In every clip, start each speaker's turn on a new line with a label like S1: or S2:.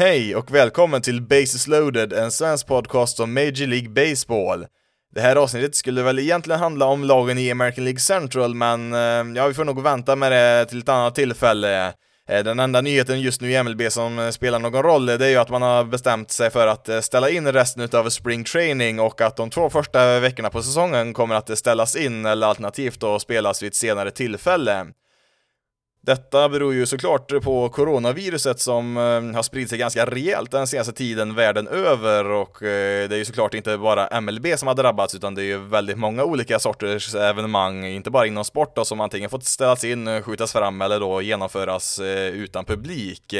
S1: Hej och välkommen till Bases loaded, en svensk podcast om Major League Baseball. Det här avsnittet skulle väl egentligen handla om lagen i American League Central, men eh, ja, vi får nog vänta med det till ett annat tillfälle. Eh, den enda nyheten just nu i MLB som spelar någon roll, det är ju att man har bestämt sig för att eh, ställa in resten av spring training och att de två första veckorna på säsongen kommer att ställas in eller alternativt då spelas vid ett senare tillfälle. Detta beror ju såklart på coronaviruset som eh, har spridit sig ganska rejält den senaste tiden världen över och eh, det är ju såklart inte bara MLB som har drabbats utan det är ju väldigt många olika sorters evenemang, inte bara inom sport då, som antingen fått ställas in, skjutas fram eller då genomföras eh, utan publik.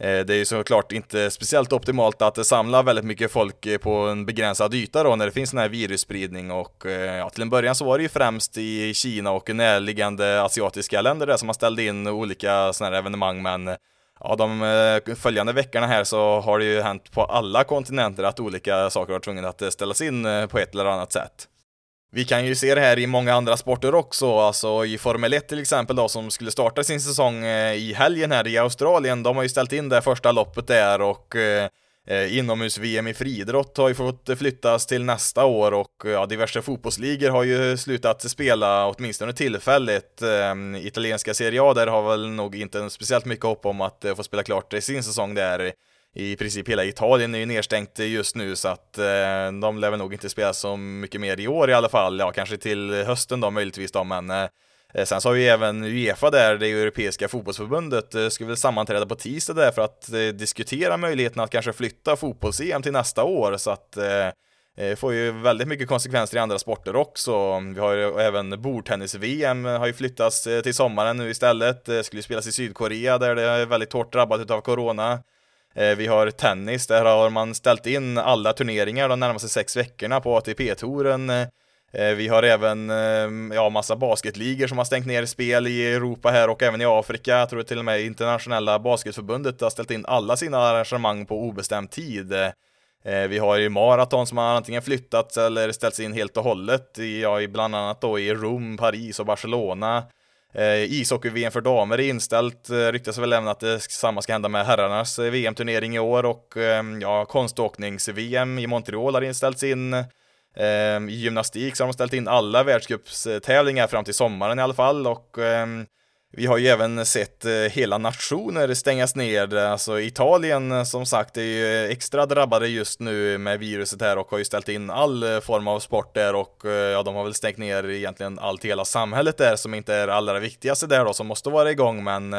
S1: Eh, det är ju såklart inte speciellt optimalt att samla väldigt mycket folk eh, på en begränsad yta då när det finns sån här virusspridning och eh, ja, till en början så var det ju främst i Kina och närliggande asiatiska länder där som man ställde in olika sådana här evenemang men ja, de följande veckorna här så har det ju hänt på alla kontinenter att olika saker har tvungna att ställas in på ett eller annat sätt. Vi kan ju se det här i många andra sporter också, alltså i Formel 1 till exempel då som skulle starta sin säsong eh, i helgen här i Australien. De har ju ställt in det första loppet där och eh, eh inomhus-VM i friidrott har ju fått flyttas till nästa år och ja, diverse fotbollsligor har ju slutat spela åtminstone tillfälligt. Eh, italienska Serie A där har väl nog inte speciellt mycket hopp om att eh, få spela klart sin säsong där i princip hela Italien är ju nedstängt just nu så att eh, de lär väl nog inte spela så mycket mer i år i alla fall. Ja, kanske till hösten då möjligtvis då, men eh, Sen så har vi även Uefa där, det europeiska fotbollsförbundet, eh, ska väl sammanträda på tisdag där för att eh, diskutera möjligheten att kanske flytta fotbolls-EM till nästa år så att eh, eh, får ju väldigt mycket konsekvenser i andra sporter också. Vi har ju även bordtennis-VM eh, har ju flyttats eh, till sommaren nu istället. Det skulle spelas i Sydkorea där det är väldigt hårt drabbat av corona. Eh, vi har tennis, där har man ställt in alla turneringar de närmaste sex veckorna på ATP-touren. Eh, vi har även eh, ja, massa basketligor som har stängt ner spel i Europa här och även i Afrika. Jag tror till och med internationella basketförbundet har ställt in alla sina arrangemang på obestämd tid. Vi har ju maraton som har antingen flyttats eller ställts in helt och hållet, ja, bland annat då i Rom, Paris och Barcelona. Eh, Ishockey-VM för damer är inställt, eh, ryktas väl även att det samma ska hända med herrarnas eh, VM-turnering i år och eh, ja, konståknings-VM i Montreal har inställts in. Eh, I gymnastik så har de ställt in alla världscupstävlingar fram till sommaren i alla fall och eh, vi har ju även sett eh, hela nationer stängas ner, alltså Italien eh, som sagt är ju extra drabbade just nu med viruset här och har ju ställt in all eh, form av sport där och ja, de har väl stängt ner egentligen allt i hela samhället där som inte är allra viktigaste där då som måste vara igång men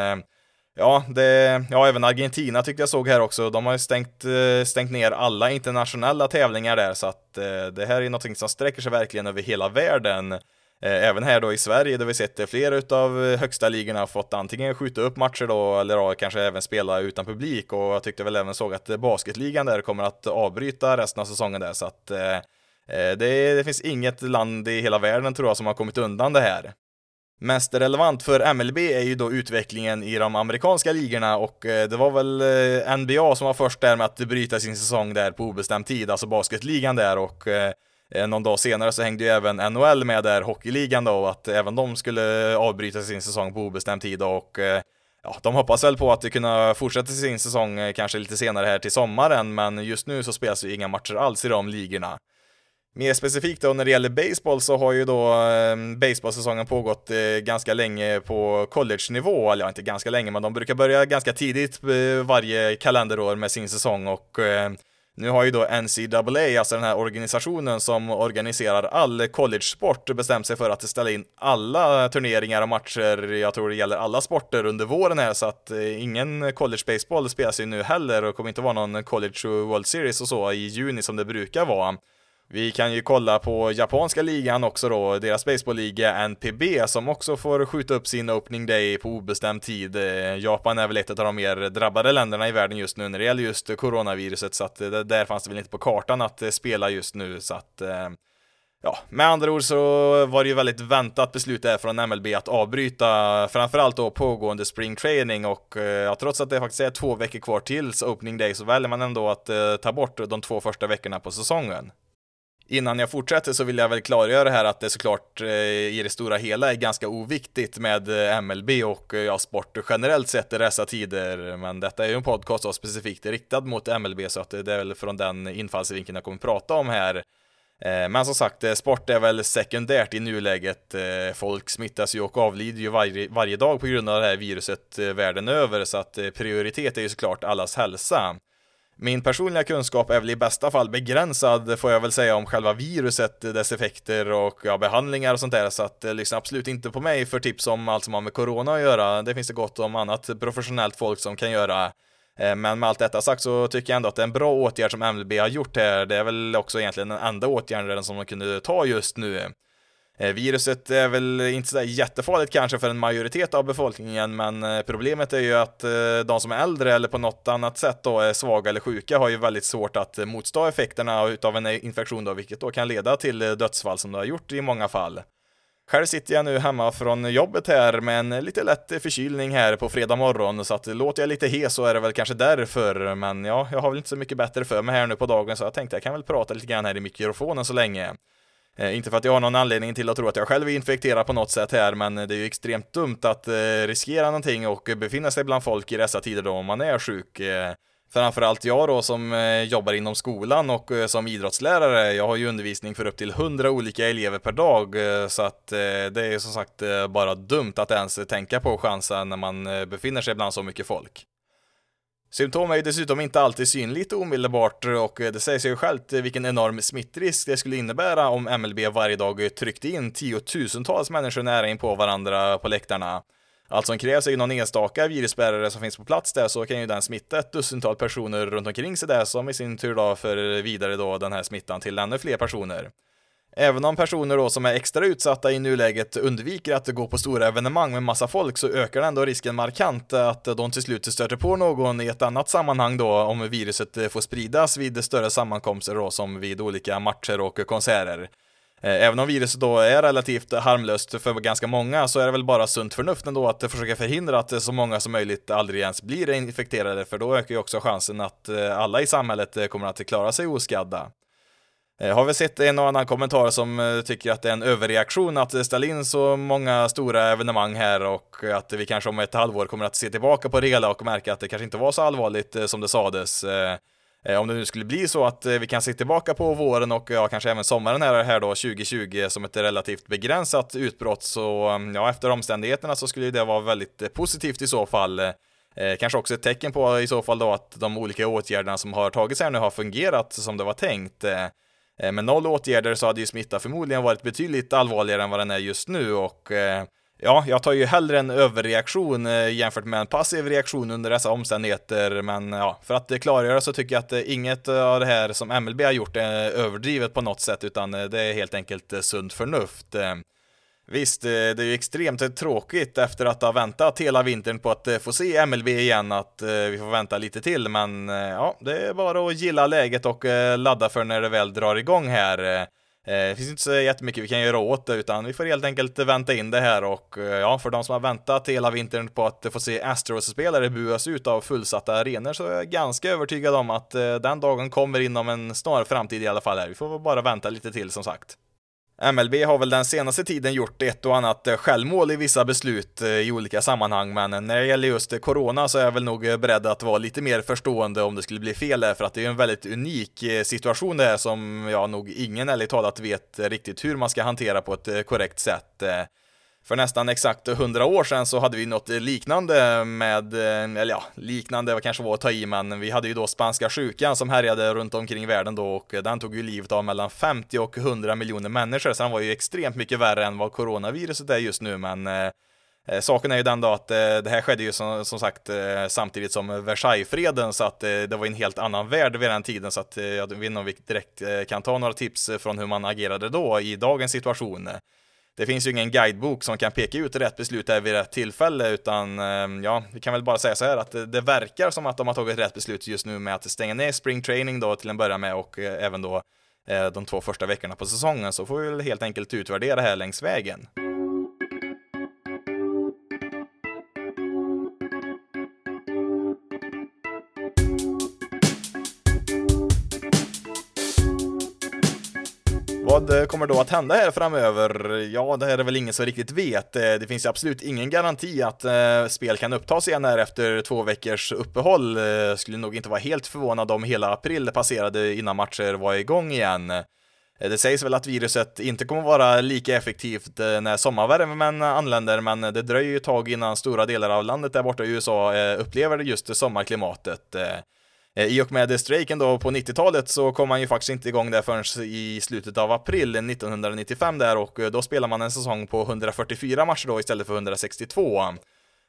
S1: Ja, det, ja, även Argentina tyckte jag såg här också. De har ju stängt, stängt ner alla internationella tävlingar där, så att det här är någonting som sträcker sig verkligen över hela världen. Eh, även här då i Sverige där vi sett eh, flera utav eh, högsta ligorna fått antingen skjuta upp matcher då eller då, kanske även spela utan publik och jag tyckte väl även såg att basketligan där kommer att avbryta resten av säsongen där så att eh, det, det, finns inget land i hela världen tror jag som har kommit undan det här. Mest relevant för MLB är ju då utvecklingen i de amerikanska ligorna och det var väl NBA som var först där med att bryta sin säsong där på obestämd tid, alltså basketligan där och Eh, Eh, någon dag senare så hängde ju även NHL med där, hockeyligan då, att även de skulle avbryta sin säsong på obestämd tid och eh, ja, de hoppas väl på att kunna fortsätta sin säsong eh, kanske lite senare här till sommaren, men just nu så spelas ju inga matcher alls i de ligorna. Mer specifikt då när det gäller baseball så har ju då baseballsäsongen pågått ganska länge på college-nivå, eller ja, inte ganska länge, men de brukar börja ganska tidigt varje kalenderår med sin säsong och nu har ju då NCAA, alltså den här organisationen som organiserar all college-sport, bestämt sig för att ställa in alla turneringar och matcher, jag tror det gäller alla sporter under våren här, så att eh, ingen college baseball spelas ju nu heller och kommer inte vara någon college World Series och så i juni som det brukar vara. Vi kan ju kolla på japanska ligan också då, deras baseballliga NPB som också får skjuta upp sin opening day på obestämd tid. Eh, Japan är väl ett av de mer drabbade länderna i världen just nu när det gäller just coronaviruset så att eh, där fanns det väl inte på kartan att eh, spela just nu så att Ja, med andra ord så var det ju väldigt väntat beslut där från MLB att avbryta framförallt då pågående spring training och ja, trots att det faktiskt är två veckor kvar tills opening day så väljer man ändå att eh, ta bort de två första veckorna på säsongen. Innan jag fortsätter så vill jag väl klargöra här att det såklart eh, i det stora hela är ganska oviktigt med eh, MLB och eh, ja, sport generellt sett i dessa tider. Men detta är ju en podcast då specifikt riktad mot MLB så att det är väl från den infallsvinkeln jag kommer prata om här. Men som sagt, sport är väl sekundärt i nuläget. Folk smittas ju och avlider ju varje, varje dag på grund av det här viruset världen över, så att prioritet är ju såklart allas hälsa. Min personliga kunskap är väl i bästa fall begränsad, får jag väl säga, om själva viruset, dess effekter och ja, behandlingar och sånt där, så att eh, lyssna absolut inte på mig för tips om allt som har med corona att göra. Det finns det gott om annat professionellt folk som kan göra. Eh, men med allt detta sagt så tycker jag ändå att det är en bra åtgärd som MLB har gjort här. Det är väl också egentligen den enda åtgärden som de kunde ta just nu. Eh, viruset är väl inte så jättefarligt kanske för en majoritet av befolkningen, men eh, problemet är ju att eh, de som är äldre eller på något annat sätt då är svaga eller sjuka har ju väldigt svårt att motstå effekterna utav en infektion då, vilket då kan leda till dödsfall som det har gjort i många fall. Själv sitter jag nu hemma från jobbet här med en lite lätt förkylning här på fredag morgon, så att låter jag lite hes så är det väl kanske därför, men ja, jag har väl inte så mycket bättre för mig här nu på dagen, så jag tänkte jag kan väl prata lite grann här i mikrofonen så länge. Eh, inte för att jag har någon anledning till att tro att jag själv är infekterad på något sätt här, men det är ju extremt dumt att eh, riskera någonting och befinna sig bland folk i dessa tider då om man är sjuk. Eh, framförallt jag då som eh, jobbar inom skolan och eh, som idrottslärare, jag har ju undervisning för upp till 100 olika elever per dag, eh, så att eh, det är som sagt eh, bara dumt att ens tänka på chansen när man eh, befinner sig bland så mycket folk. Symptom är ju dessutom inte alltid synligt omedelbart och det säger sig ju självt vilken enorm smittrisk det skulle innebära om MLB varje dag tryckte in tiotusentals människor nära in på varandra på läktarna. Allt som krävs är ju någon enstaka virusbärare som finns på plats där så kan ju den smitta ett dussintal personer runt omkring sig där som i sin tur då för vidare då den här smittan till ännu fler personer. Även om personer då som är extra utsatta i nuläget undviker att gå på stora evenemang med massa folk så ökar ändå risken markant att de till slut stöter på någon i ett annat sammanhang då om viruset får spridas vid större sammankomster då som vid olika matcher och konserter. Eh, även om viruset då är relativt harmlöst för ganska många så är det väl bara sunt förnuft ändå att försöka förhindra att så många som möjligt aldrig ens blir infekterade för då ökar ju också chansen att eh, alla i samhället kommer att klara sig oskadda. Eh, har vi sett en och annan kommentar som eh, tycker att det är en överreaktion att ställa in så många stora evenemang här och att vi kanske om ett halvår kommer att se tillbaka på det hela och märka att det kanske inte var så allvarligt eh, som det sades. Om det nu skulle bli så att vi kan se tillbaka på våren och ja, kanske även sommaren här, här då 2020 som ett relativt begränsat utbrott så mm, ja, efter omständigheterna så skulle det vara väldigt positivt i så fall. kanske också ett tecken på i så fall då att de olika åtgärderna som har tagits här nu har fungerat som det var tänkt. Eh, med noll åtgärder så hade ju smitta förmodligen varit betydligt allvarligare än vad den är just nu och eh, Ja, jag tar ju hellre en överreaktion eh, jämfört med en passiv reaktion under dessa omständigheter, men ja, för att klargöra så tycker jag att inget av det här som MLB har gjort är överdrivet på något sätt, utan det är helt enkelt sunt förnuft. Visst, eh, det är ju extremt tråkigt efter att ha väntat hela vintern på att eh, få se MLB igen, att eh, vi får vänta lite till, men ja, det är bara att gilla läget och ladda för när det väl drar igång här. Det finns inte så jättemycket vi kan göra åt det, utan vi får helt enkelt vänta in det här och ja, för de som har väntat hela vintern på att få se Astros-spelare buas ut av fullsatta arenor så är jag ganska övertygad om att den dagen kommer inom en snar framtid i alla fall här. Vi får bara vänta lite till som sagt. MLB har väl den senaste tiden gjort ett och annat eh, självmål i vissa beslut eh, i olika sammanhang, men eh, när det gäller just corona så är jag väl nog beredd att vara lite mer förstående om det skulle bli fel där, för att det är en väldigt unik situation det här som jag nog ingen ärligt talat vet riktigt hur man ska hantera på ett korrekt sätt. För nästan exakt 100 år sedan så hade vi något liknande med, eh, eller ja, liknande var kanske var att ta i, men vi hade ju då spanska sjukan som härjade runt omkring världen då och den tog ju livet av mellan 50 och 100 miljoner människor, så den var ju extremt mycket värre än vad coronaviruset är just nu, men eh, eh, saken är ju den då att eh, det här skedde ju som, som sagt eh, samtidigt som Versaillesfreden så att eh, det var en helt annan värld vid den tiden så att jag vet inte om vi direkt kan ta några tips från hur man agerade då i dagens situation. Det finns ju ingen guidebok som kan peka ut rätt beslut där vid rätt tillfälle utan ehm, ja, vi kan väl bara säga så här att det, det verkar som att de har tagit rätt beslut just nu med att stänga ner spring training då till en början med och eh, även då eh, de två första veckorna på säsongen så får vi väl helt enkelt utvärdera här längs vägen. Vad kommer då att hända här framöver? Ja, det här är väl ingen som riktigt vet. Eh, det finns absolut ingen garanti att eh, spel kan upptas igen här efter två veckors uppehåll. Eh, skulle nog inte vara helt förvånad om hela april passerade innan matcher var igång igen. Det sägs väl att viruset inte kommer vara lika effektivt när sommarvärmen anländer, men det dröjer ju ett tag innan stora delar av landet där borta i USA upplever just sommarklimatet. Eh, I och med strejken då på 90-talet så kom man ju faktiskt inte igång där förrän i slutet av april 1995 där och eh, då spelar man en säsong på 144 matcher då istället för 162.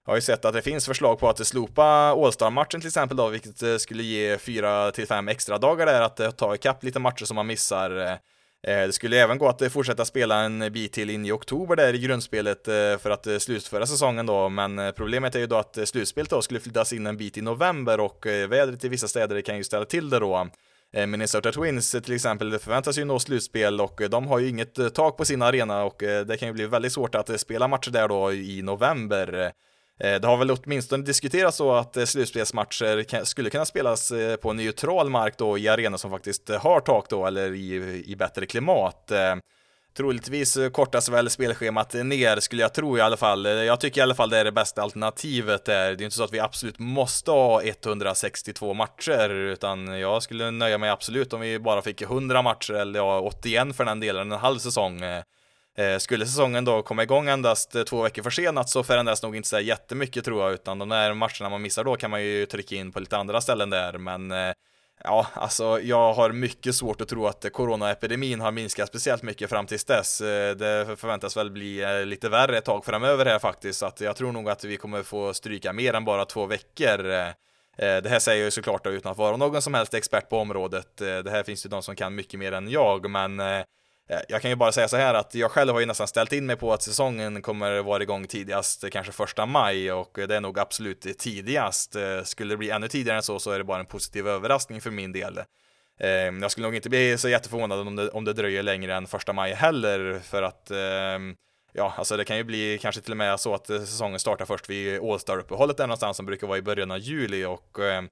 S1: Jag har ju sett att det finns förslag på att slopa All-Star-matchen till exempel då, vilket eh, skulle ge 4 till 5 extra dagar där att ta ikapp lite matcher som man missar. Eh, det skulle även gå att eh, fortsätta spela en bit till in i oktober där i grundspelet eh, för att slutföra säsongen då, men problemet är ju då att slutspelet då skulle flyttas in en bit i november och vädret i vissa städer kan ju ställa till det då. Minnesota Twins till exempel förväntas ju nå slutspel och de har ju inget tak på sin arena och det kan ju bli väldigt svårt att spela matcher där då i november. Eh, det har väl åtminstone diskuterats så att eh, slutspelsmatcher skulle kunna spelas eh, på neutral mark då i arenor som faktiskt har tak då eller i, i bättre klimat. Troligtvis kortas väl spelschemat ner skulle jag tro i alla fall. Jag tycker i alla fall det är det bästa alternativet där. Det är inte så att vi absolut måste ha 162 matcher, utan jag skulle nöja mig absolut om vi bara fick 100 matcher eller ja, 81 för den delen, en halv säsong. Eh, skulle säsongen då komma igång endast eh, två veckor försenat så förändras nog inte så jättemycket tror jag, utan de där matcherna man missar då kan man ju trycka in på lite andra ställen där, men eh, Ja, alltså jag har mycket svårt att tro att coronaepidemin har minskat speciellt mycket fram tills dess. Det förväntas väl bli lite värre ett tag framöver här faktiskt, så att jag tror nog att vi kommer få stryka mer än bara två veckor. Det här säger jag ju såklart utan att vara någon som helst expert på området. Det här finns ju de som kan mycket mer än jag, men Eh, jag kan ju bara säga så här att jag själv har ju nästan ställt in mig på att säsongen kommer vara igång tidigast, eh, kanske första maj och eh, det är nog absolut tidigast. Skulle det bli ännu tidigare än så så är det bara en positiv överraskning för min del. Ehm, jag skulle nog inte bli så jätteförvånad om det, om det dröjer längre än första maj heller för att ehm, Ja, alltså det kan ju bli kanske till och med så att säsongen startar först vid All-Star-uppehållet där någonstans som brukar vara i början av juli och ehm,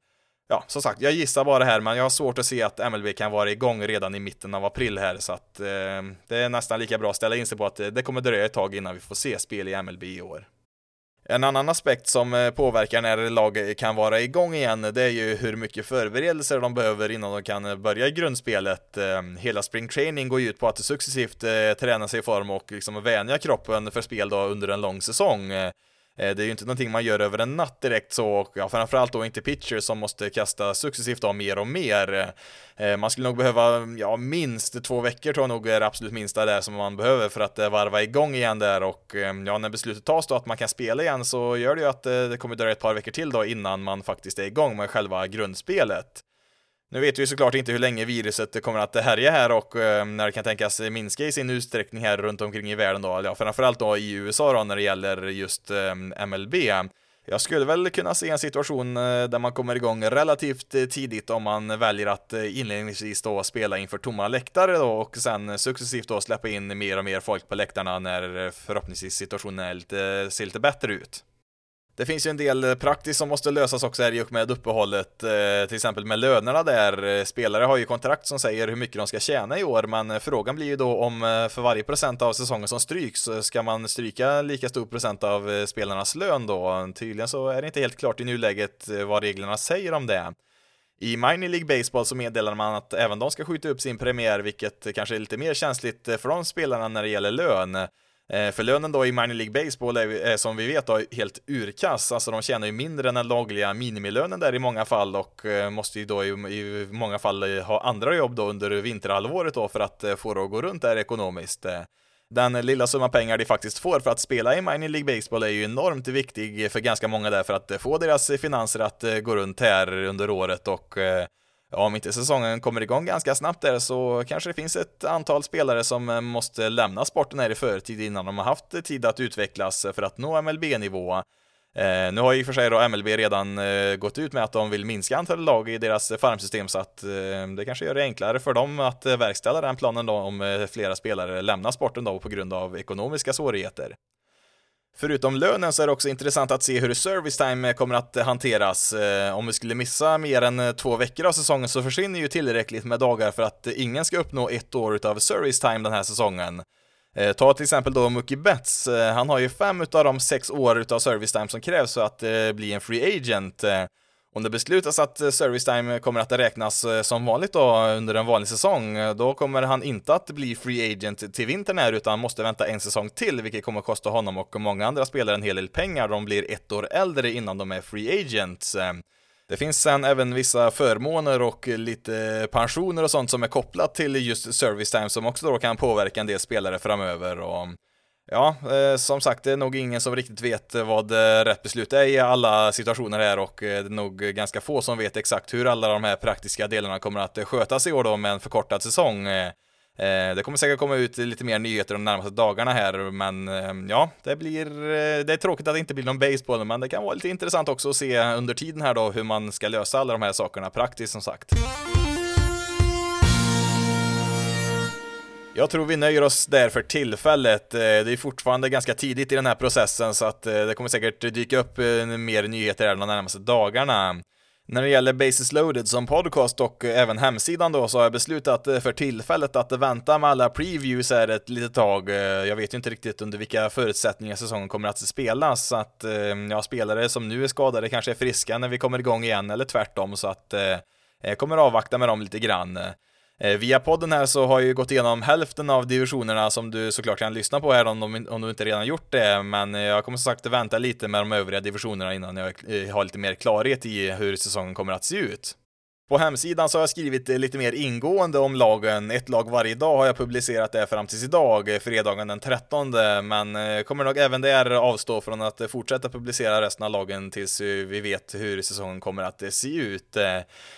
S1: ja, som sagt, jag gissar bara här, men jag har svårt att se att MLB kan vara igång redan i mitten av april här, så att eh, det är nästan lika bra att ställa in sig på att eh, det kommer dröja ett tag innan vi får se spel i MLB i år. En annan aspekt som eh, påverkar när lag kan vara igång igen, det är ju hur mycket förberedelser de behöver innan de kan börja i grundspelet. Eh, hela spring training går ju ut på att successivt träna sig i form och liksom vänja kroppen för spel då under en lång säsong. Eh, det är ju inte någonting man gör över en natt direkt så, och ja, framförallt då inte pitchers som måste kasta successivt av mer och mer. Eh, man skulle nog behöva, ja, minst två veckor tror jag nog är det absolut minsta där som man behöver för att eh, varva igång igen där och ja, när beslutet tas då att man kan spela igen så gör det ju att det kommer dröja ett par veckor till då innan man faktiskt är igång med själva grundspelet. Nu vet vi såklart inte hur länge viruset kommer att härja här och eh, när det kan tänkas minska i sin utsträckning här runt omkring i världen då, ja, framförallt då i USA då när det gäller just eh, MLB. Jag skulle väl kunna se en situation eh, där man kommer igång relativt eh, tidigt om man väljer att eh, inledningsvis då spela inför tomma läktare då och sen successivt då släppa in mer och mer folk på läktarna när förhoppningsvis situationen är lite, ser lite bättre ut. Det finns ju en del eh, praktiskt som måste lösas också här i och med uppehållet, eh, till exempel med lönerna där. Eh, spelare har ju kontrakt som säger hur mycket de ska tjäna i år, men frågan blir ju då om för varje procent av säsongen som stryks, ska man stryka lika stor procent av spelarnas lön då? Tydligen så är det inte helt klart i nuläget vad reglerna säger om det. I Minor League Baseball så meddelar man att även de ska skjuta upp sin premiär, vilket kanske är lite mer känsligt för de spelarna när det gäller lön. Eh, för lönen då i minor League Baseball är, eh, som vi vet då helt urkass, alltså de tjänar ju mindre än den lagliga minimilönen där i många fall och eh, måste ju då i, många fall ha andra jobb då under vinterhalvåret då för att få det att gå runt där ekonomiskt. Den lilla summa pengar de faktiskt får för att spela i Minor League Baseball är ju enormt viktig för ganska många där för att få deras finanser att gå runt här under året och Ja, om inte säsongen kommer igång ganska snabbt där så kanske det finns ett antal spelare som eh, måste lämna sporten här i förtid innan de har haft tid att utvecklas för att nå MLB-nivå. Eh, nu har ju för sig då MLB redan eh, gått ut med att de vill minska antalet lag i deras farmsystem så att eh, det kanske gör det enklare för dem att eh, verkställa den planen då om eh, flera spelare lämnar sporten då på grund av ekonomiska svårigheter. Förutom lönen så är det också intressant att se hur service time eh, kommer att eh, hanteras. Eh, om vi skulle missa mer än två veckor av säsongen så försvinner ju tillräckligt med dagar för att ingen ska uppnå ett år utav service time den här säsongen. Ta till exempel då Mookie Betts, han har ju fem utav de sex år utav service time som krävs för att bli en free agent. Om det beslutas att eh, service time kommer att räknas eh, som vanligt då under en vanlig säsong, eh, då kommer han inte att bli free agent till vintern här utan måste vänta en säsong till, vilket kommer att kosta honom och många andra spelare en hel del pengar. De blir ett år äldre innan de är free agents. Det finns sen även vissa förmåner och lite pensioner och sånt som är kopplat till just service time som också då kan påverka en del spelare framöver och Ja, eh, som sagt, det är nog ingen som riktigt vet eh, vad eh, rätt beslut är i alla situationer här och eh, det är nog ganska få som vet exakt hur alla de här praktiska delarna kommer att eh, skötas i år då med en förkortad säsong. Eh, Eh, det kommer säkert komma ut lite mer nyheter de närmaste dagarna här, men eh, ja, det blir, eh, det är tråkigt att det inte blir någon baseball, men det kan vara lite intressant också att se under tiden här då hur man ska lösa alla de här sakerna praktiskt som sagt. Jag tror vi nöjer oss där för tillfället. Eh, det är fortfarande ganska tidigt i den här processen så att eh, det kommer säkert dyka upp eh, mer nyheter här de närmaste dagarna. När det gäller Basis Loaded som podcast och även hemsidan då så har jag beslutat för tillfället att vänta med alla previews här ett litet tag. Jag vet ju inte riktigt under vilka förutsättningar säsongen kommer att spelas så att ja, spelare som nu är skadade kanske är friska när vi kommer igång igen eller tvärtom så att jag kommer avvakta med dem lite grann. Eh, via podden här så har jag ju gått igenom hälften av divisionerna som du såklart kan lyssna på här om, de, om du inte redan gjort det, men eh, jag kommer som sagt vänta lite med de övriga divisionerna innan jag eh, har lite mer klarhet i hur säsongen kommer att se ut. På hemsidan så har jag skrivit eh, lite mer ingående om lagen, ett lag varje dag har jag publicerat det fram tills idag, eh, fredagen den 13, men eh, kommer nog även där avstå från att fortsätta publicera resten av lagen tills vi vet hur säsongen kommer att se ut.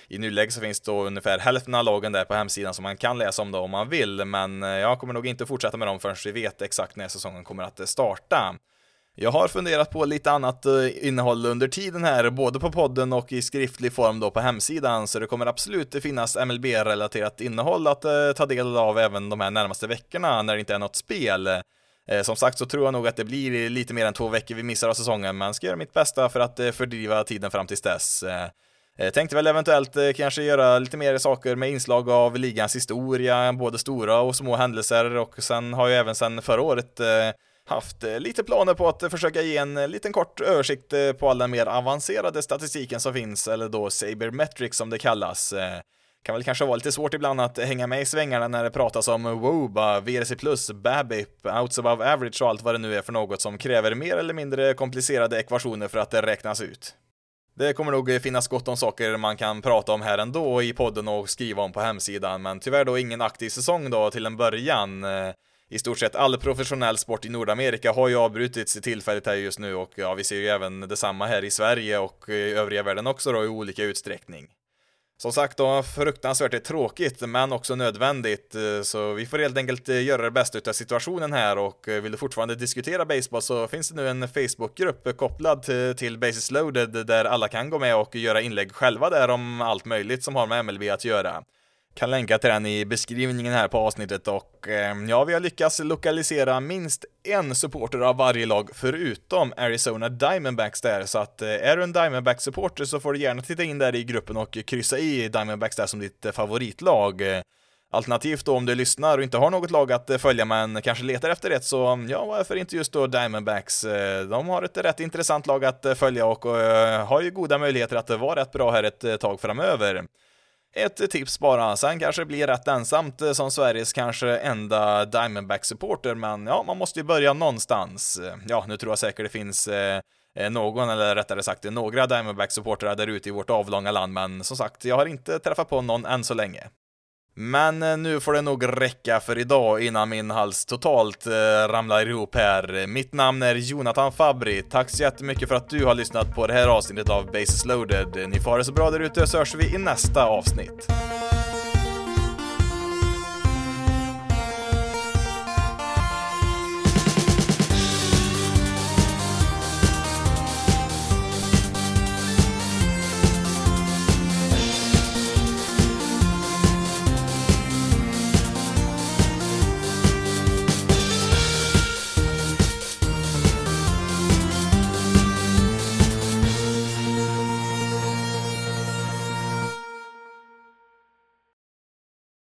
S1: I nuläget så finns då ungefär hälften av lagen där på hemsidan som man kan läsa om då om man vill, men jag kommer nog inte fortsätta med dem förrän vi vet exakt när säsongen kommer att starta. Jag har funderat på lite annat eh, innehåll under tiden här, både på podden och i skriftlig form då på hemsidan, så det kommer absolut finnas MLB-relaterat innehåll att eh, ta del av även de här närmaste veckorna när det inte är något spel. Eh, som sagt så tror jag nog att det blir lite mer än två veckor vi missar av säsongen, men ska göra mitt bästa för att fördriva tiden fram tills dess. Tänkte väl eventuellt kanske göra lite mer saker med inslag av ligans historia, både stora och små händelser och sen har jag även sen förra året haft eh, lite planer på att försöka ge en eh, liten kort översikt eh, på all den mer avancerade statistiken som finns, eller då Sabermetrics som det kallas. Kan väl kanske vara lite svårt ibland att hänga med i svängarna när det pratas om WOBA, VRC+, BABIP, Outs above average och allt vad det nu är för något som kräver mer eller mindre komplicerade ekvationer för att det räknas ut. Det kommer nog finnas gott om saker man kan prata om här ändå i podden och skriva om på hemsidan, men tyvärr då ingen aktiv säsong då till en början i stort sett all professionell sport i Nordamerika har ju avbrutits i tillfället här just nu och ja, vi ser ju även detsamma här i Sverige och i övriga världen också då i olika utsträckning. Som sagt då, fruktansvärt tråkigt men också nödvändigt, eh, så vi får helt enkelt eh, göra det bästa av situationen här och eh, vill du fortfarande diskutera baseball så finns det nu en Facebookgrupp kopplad till Basis Loaded där alla kan gå med och göra inlägg själva där om allt möjligt som har med MLB att göra kan länka till den i beskrivningen här på avsnittet och eh, ja, vi har lyckats lokalisera minst en supporter av varje lag förutom Arizona Diamondbacks där, så att eh, är du en Diamondbacks-supporter så får du gärna titta in där i gruppen och kryssa i Diamondbacks där som ditt eh, favoritlag. Alternativt då om du lyssnar och inte har något lag att följa men kanske letar efter ett så mm, ja, varför inte just då Diamondbacks? De har ett rätt intressant lag att följa och har ju goda möjligheter att vara rätt bra här ett tag framöver. Ett tips bara, sen kanske det blir rätt ensamt eh, som Sveriges kanske enda Diamondback-supporter, men ja, man måste ju börja någonstans. Ja, nu tror jag säkert det finns eh, eh någon, eller rättare sagt några Diamondback-supportrar där ute i vårt avlånga land, men som sagt, jag har inte träffat på någon än så länge. Men eh, nu får det nog räcka för idag innan min hals totalt eh, ramlar ihop här. Mitt namn är Jonathan Fabri. Tack så jättemycket för att du har lyssnat på det här avsnittet av Bases loaded. Ni får ha det så bra där ute så hörs vi i nästa avsnitt.